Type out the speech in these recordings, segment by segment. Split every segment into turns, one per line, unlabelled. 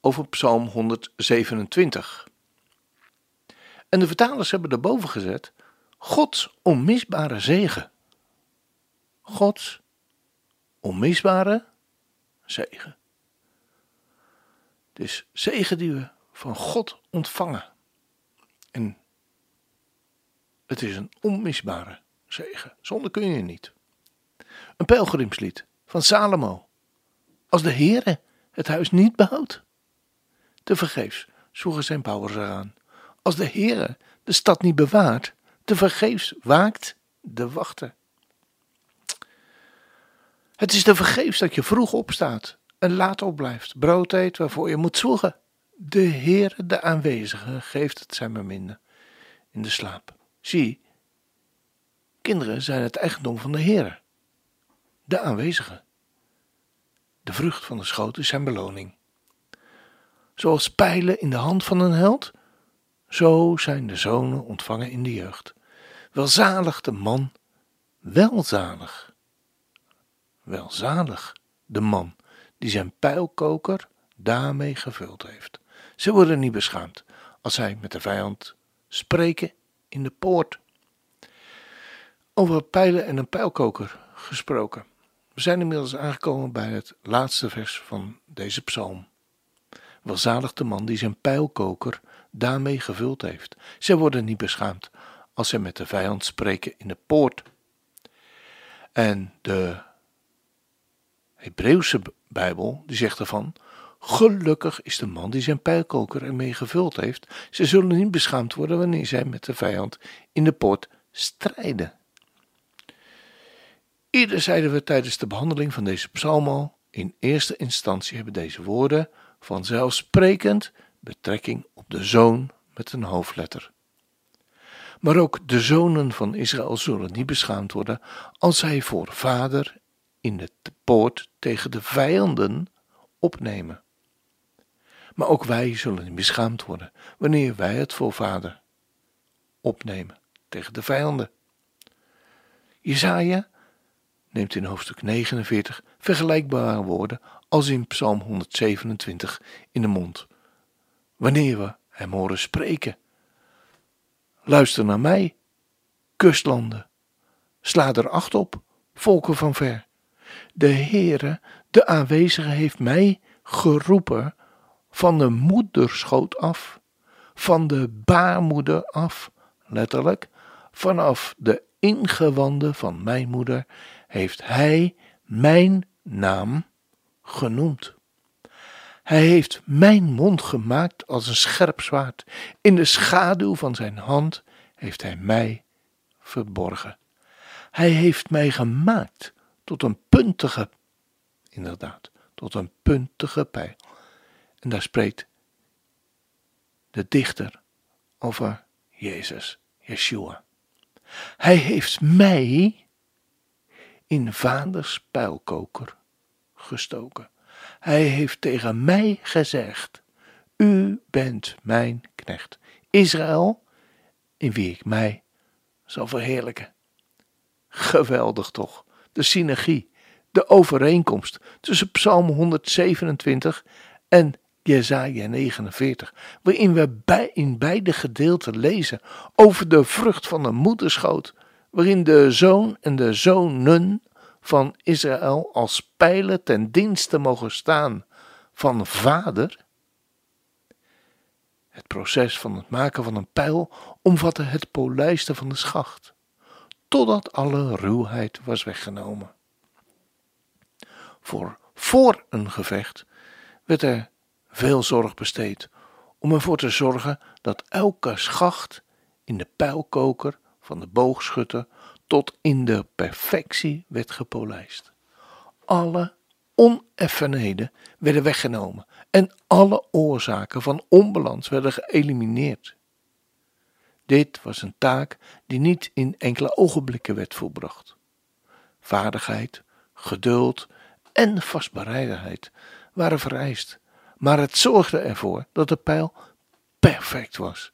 over Psalm 127. En de vertalers hebben erboven gezet: Gods onmisbare zegen. Gods onmisbare zegen. Dus zegen die we van God ontvangen. En het is een onmisbare zegen. Zonder kun je niet. Een pelgrimslied van Salomo. Als de Heere het huis niet behoudt, te vergeefs zoegen zijn bouwers eraan. Als de Heere de stad niet bewaart, te vergeefs waakt de wachter. Het is te vergeefs dat je vroeg opstaat en laat opblijft, brood eet waarvoor je moet zwoegen. De Heere, de aanwezige, geeft het zijn beminde in de slaap. Zie, kinderen zijn het eigendom van de Heere, de aanwezige. De vrucht van de schoot is zijn beloning. Zoals pijlen in de hand van een held, zo zijn de zonen ontvangen in de jeugd. Welzalig de man, welzalig, welzalig de man die zijn pijlkoker daarmee gevuld heeft. Ze worden niet beschaamd als zij met de vijand spreken in de poort. Over pijlen en een pijlkoker gesproken. We zijn inmiddels aangekomen bij het laatste vers van deze psalm. Welzalig de man die zijn pijlkoker daarmee gevuld heeft. Zij worden niet beschaamd als zij met de vijand spreken in de poort. En de Hebreeuwse Bijbel die zegt ervan: Gelukkig is de man die zijn pijlkoker ermee gevuld heeft. Ze zullen niet beschaamd worden wanneer zij met de vijand in de poort strijden. Eerder zeiden we tijdens de behandeling van deze psalm al: in eerste instantie hebben deze woorden vanzelfsprekend betrekking op de zoon met een hoofdletter. Maar ook de zonen van Israël zullen niet beschaamd worden als zij voor vader in de poort tegen de vijanden opnemen. Maar ook wij zullen niet beschaamd worden wanneer wij het voor vader opnemen tegen de vijanden. Jezaja neemt in hoofdstuk 49 vergelijkbare woorden als in Psalm 127 in de mond. Wanneer we hem horen spreken. Luister naar mij, kustlanden. Sla er acht op, volken van ver. De Heere, de aanwezige, heeft mij geroepen van de moederschoot af, van de baarmoeder af, letterlijk, vanaf de ingewanden van mijn moeder heeft Hij mijn naam genoemd. Hij heeft mijn mond gemaakt als een scherp zwaard. In de schaduw van zijn hand heeft hij mij verborgen. Hij heeft mij gemaakt tot een puntige, inderdaad, tot een puntige pijl. En daar spreekt de dichter over Jezus, Yeshua. Hij heeft mij in vaders pijlkoker gestoken. Hij heeft tegen mij gezegd: U bent mijn knecht, Israël, in wie ik mij zal verheerlijken. Geweldig toch, de synergie, de overeenkomst tussen Psalm 127 en Jesaja 49, waarin we bij, in beide gedeelten lezen over de vrucht van de moederschoot, waarin de zoon en de zonen van Israël als pijlen ten dienste mogen staan van vader? Het proces van het maken van een pijl omvatte het polijsten van de schacht, totdat alle ruwheid was weggenomen. Voor, voor een gevecht werd er veel zorg besteed om ervoor te zorgen dat elke schacht in de pijlkoker van de boogschutter tot in de perfectie werd gepolijst. Alle oneffenheden werden weggenomen en alle oorzaken van onbalans werden geëlimineerd. Dit was een taak die niet in enkele ogenblikken werd volbracht. Vaardigheid, geduld en vastberadenheid waren vereist, maar het zorgde ervoor dat de pijl perfect was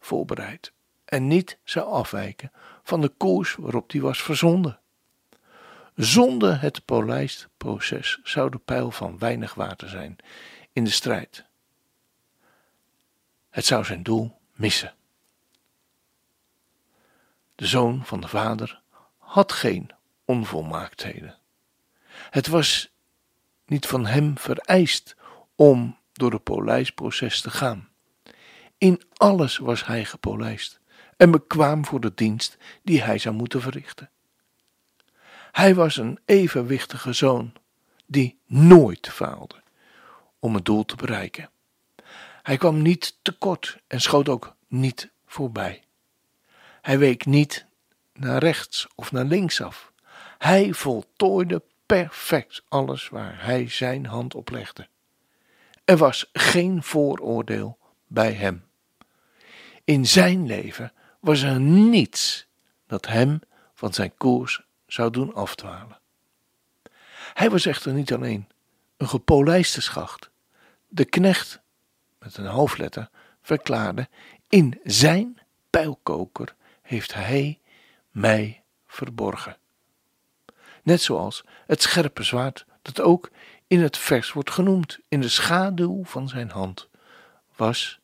voorbereid en niet zou afwijken van de koers waarop die was verzonden. Zonder het polijstproces zou de pijl van weinig water zijn in de strijd. Het zou zijn doel missen. De zoon van de vader had geen onvolmaaktheden. Het was niet van hem vereist om door het polijstproces te gaan. In alles was hij gepolijst en bekwaam voor de dienst die hij zou moeten verrichten. Hij was een evenwichtige zoon die nooit faalde om het doel te bereiken. Hij kwam niet tekort en schoot ook niet voorbij. Hij week niet naar rechts of naar links af. Hij voltooide perfect alles waar hij zijn hand op legde. Er was geen vooroordeel bij hem. In zijn leven was er niets dat hem van zijn koers zou doen afdwalen. Hij was echter niet alleen een gepolijste schacht. De knecht, met een hoofdletter, verklaarde: In zijn pijlkoker heeft hij mij verborgen. Net zoals het scherpe zwaard, dat ook in het vers wordt genoemd, in de schaduw van zijn hand, was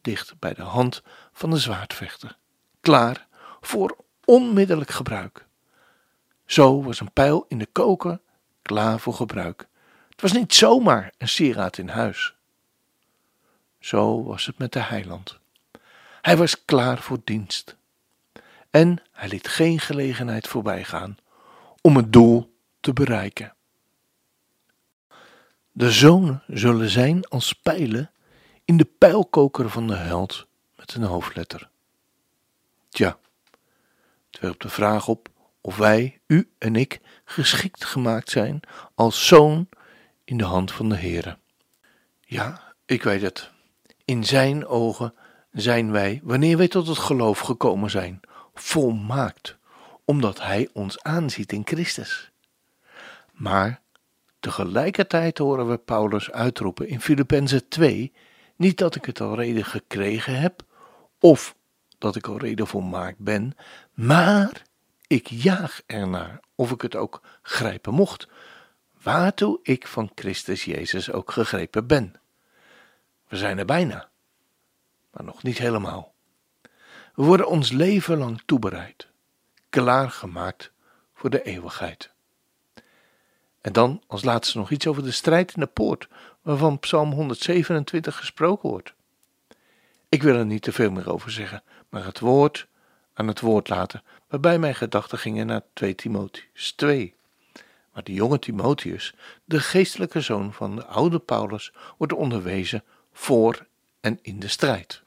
dicht bij de hand van de zwaardvechter, klaar voor onmiddellijk gebruik. Zo was een pijl in de koker klaar voor gebruik. Het was niet zomaar een sieraad in huis. Zo was het met de heiland. Hij was klaar voor dienst. En hij liet geen gelegenheid voorbij gaan om het doel te bereiken. De zonen zullen zijn als pijlen in de pijlkoker van de held met een hoofdletter. Tja, het werpt de vraag op of wij, u en ik, geschikt gemaakt zijn als zoon in de hand van de Heere. Ja, ik weet het. In zijn ogen zijn wij, wanneer wij tot het geloof gekomen zijn, volmaakt, omdat hij ons aanziet in Christus. Maar tegelijkertijd horen we Paulus uitroepen in Filippenzen 2 niet dat ik het al reden gekregen heb, of dat ik al reden volmaakt ben, maar ik jaag ernaar of ik het ook grijpen mocht, waartoe ik van Christus Jezus ook gegrepen ben. We zijn er bijna, maar nog niet helemaal. We worden ons leven lang toebereid, klaargemaakt voor de eeuwigheid. En dan als laatste nog iets over de strijd in de poort, waarvan Psalm 127 gesproken wordt. Ik wil er niet te veel meer over zeggen, maar het woord aan het woord laten, waarbij mijn gedachten gingen naar 2 Timotheus 2. Maar de jonge Timotheus, de geestelijke zoon van de oude Paulus, wordt onderwezen voor en in de strijd.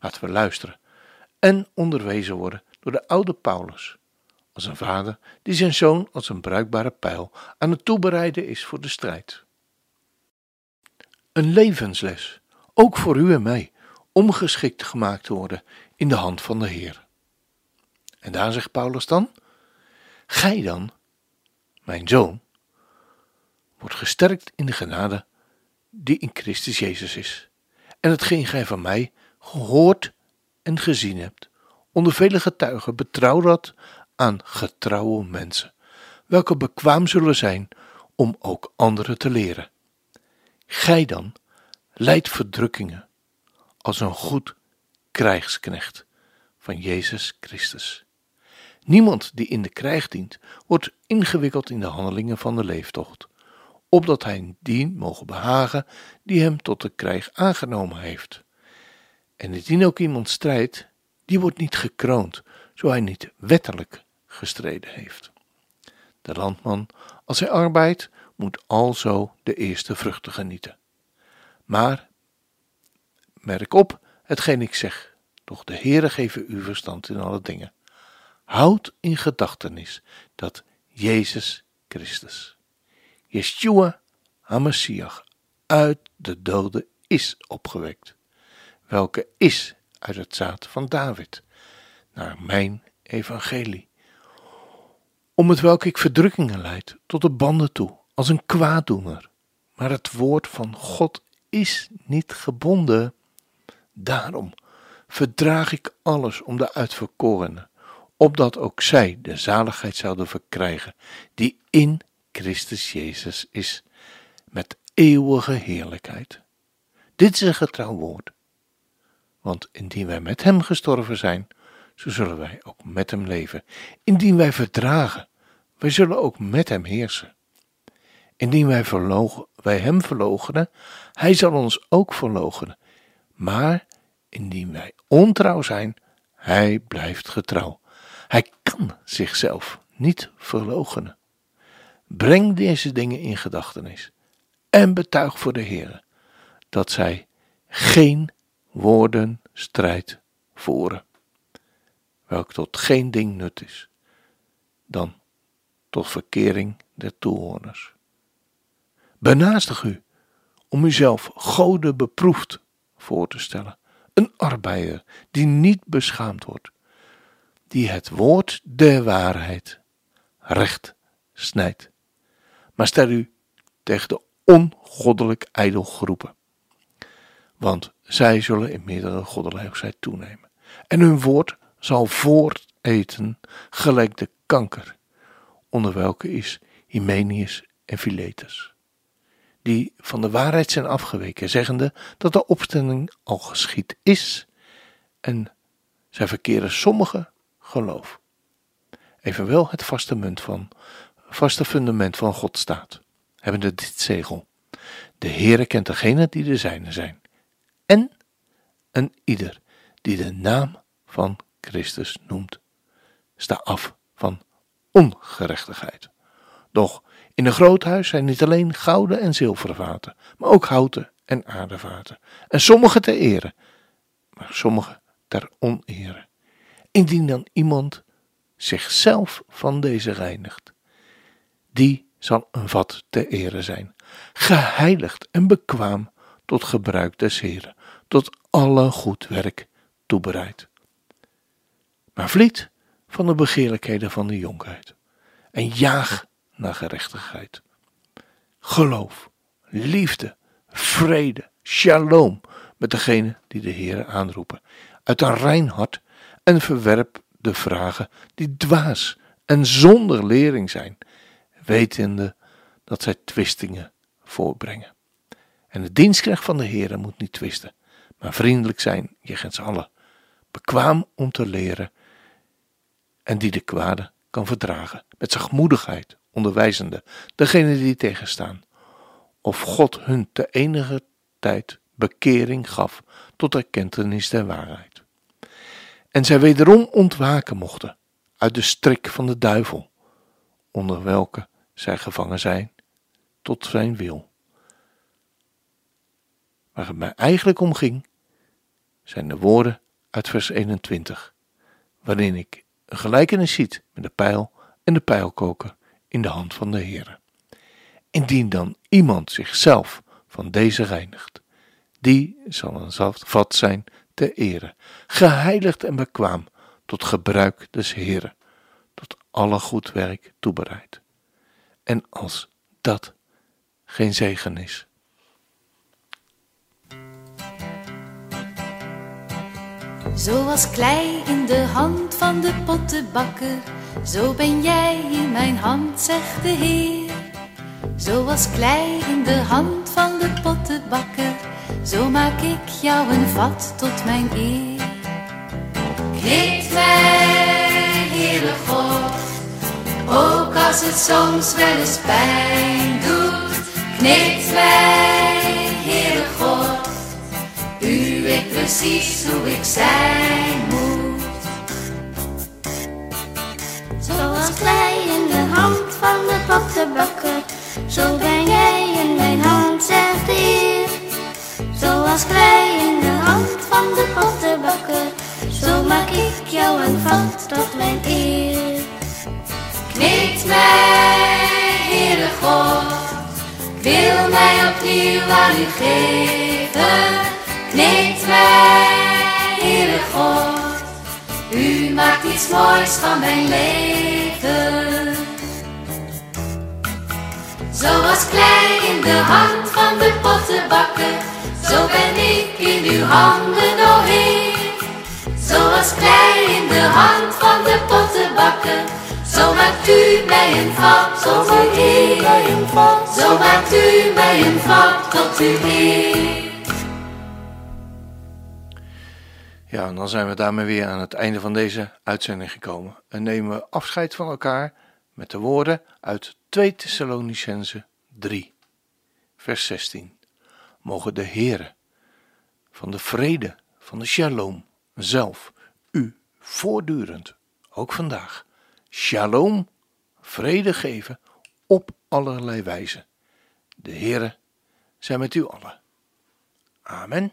Laten we luisteren en onderwezen worden door de oude Paulus, als een vader die zijn zoon als een bruikbare pijl aan het toebereiden is voor de strijd. Een levensles, ook voor u en mij, om geschikt gemaakt te worden in de hand van de Heer. En daar zegt Paulus dan: Gij dan, mijn zoon, wordt gesterkt in de genade die in Christus Jezus is. En hetgeen gij van mij gehoord en gezien hebt, onder vele getuigen, betrouw dat aan getrouwe mensen, welke bekwaam zullen zijn om ook anderen te leren. Gij dan leidt verdrukkingen als een goed krijgsknecht van Jezus Christus. Niemand die in de krijg dient, wordt ingewikkeld in de handelingen van de leeftocht, opdat hij dien mogen behagen die hem tot de krijg aangenomen heeft. En indien ook iemand strijdt, die wordt niet gekroond, zo hij niet wettelijk gestreden heeft. De landman, als hij arbeidt, moet alzo de eerste vruchten genieten. Maar, merk op hetgeen ik zeg, doch de Heere geven u verstand in alle dingen. Houd in gedachtenis dat Jezus Christus, Yeshua HaMashiach uit de doden is opgewekt, welke is uit het zaad van David, naar mijn evangelie. Om het welk ik verdrukkingen leid tot de banden toe, als een kwaaddoener. Maar het woord van God is niet gebonden. Daarom verdraag ik alles om de uitverkorenen, opdat ook zij de zaligheid zouden verkrijgen, die in Christus Jezus is, met eeuwige heerlijkheid. Dit is een getrouw woord. Want indien wij met Hem gestorven zijn, zo zullen wij ook met Hem leven. Indien wij verdragen, wij zullen ook met Hem heersen. Indien wij, verlogen, wij Hem verloochenen, Hij zal ons ook verloochenen. Maar indien wij ontrouw zijn, Hij blijft getrouw. Hij kan zichzelf niet verloochenen. Breng deze dingen in gedachtenis en betuig voor de Heer dat zij geen woorden strijd voeren, welk tot geen ding nut is, dan tot verkering der toehoorders. Benaastig u om uzelf goden beproefd voor te stellen, een arbeider die niet beschaamd wordt, die het woord der waarheid recht snijdt. Maar stel u tegen de ongoddelijk ijdel groepen, want zij zullen in meerdere goddeloosheid toenemen. En hun woord zal voorteten gelijk de kanker, onder welke is Hymenius en Philetus, die van de waarheid zijn afgeweken, zeggende dat de opstanding al geschied is, en zij verkeren sommige geloof. Evenwel het vaste munt van, vaste fundament van God staat, hebbende dit zegel. De Heere kent degene die de zijne zijn en een ieder die de naam van Christus noemt. Sta af van ongerechtigheid. Doch in een groot huis zijn niet alleen gouden en zilveren vaten, maar ook houten en aardevaten. En sommige ter ere, maar sommige ter onere. Indien dan iemand zichzelf van deze reinigt, die zal een vat ter ere zijn, geheiligd en bekwaam tot gebruik des Heren, tot alle goed werk toebereid. Maar vliet van de begeerlijkheden van de jonkheid en jaag naar gerechtigheid. Geloof, liefde, vrede, shalom met degene die de Heere aanroepen, uit een rein hart en verwerp de vragen die dwaas en zonder lering zijn, wetende dat zij twistingen voorbrengen. En de dienstknecht van de Heere moet niet twisten, maar vriendelijk zijn jegens allen, bekwaam om te leren en die de kwade kan verdragen, met zachtmoedigheid onderwijzende degene die tegenstaan, of God hun te enige tijd bekering gaf tot erkentenis der waarheid. En zij wederom ontwaken mochten uit de strik van de duivel, onder welke zij gevangen zijn tot zijn wil. Waar het mij eigenlijk om ging, zijn de woorden uit vers 21, waarin ik een gelijkenis ziet met de pijl en de pijlkoker in de hand van de Heer. Indien dan iemand zichzelf van deze reinigt, die zal een vat zijn ter ere, geheiligd en bekwaam tot gebruik des Heeren, tot alle goed werk toebereid. En als dat geen zegen is,
Zoals klei in de hand van de pottenbakker, zo ben jij in mijn hand, zegt de Heer. Zoals klei in de hand van de pottenbakker, zo maak ik jou een vat tot mijn eer. Kneed mij, Heere God, ook als het soms wel eens pijn doet. Kneed mij, Heere God u weet precies hoe ik zijn
zo ben jij in mijn hand, zegt de. Zoals klei in de hand van de pottenbakker, zo maak ik jou een vat tot mijn eer.
Kneed mij, Heere God opnieuw aan u geven. Kneedt mij, Heere God, u maakt iets moois van mijn leven. Zoals klei in de hand van de pottenbakker, zo ben ik in uw handen, o Heer. Zoals klei in de hand van de pottenbakker, zo maakt u mij een vat tot uw Heer. Zo maakt u mij een vat tot uw Heer.
Ja, en dan zijn we daarmee weer aan het einde van deze uitzending gekomen. En nemen we afscheid van elkaar met de woorden uit 2 Thessalonicense 3, vers 16. Mogen de Heere van de vrede, van de shalom zelf, u voortdurend, ook vandaag, shalom, vrede geven op allerlei wijzen. De Heere zij met u allen. Amen.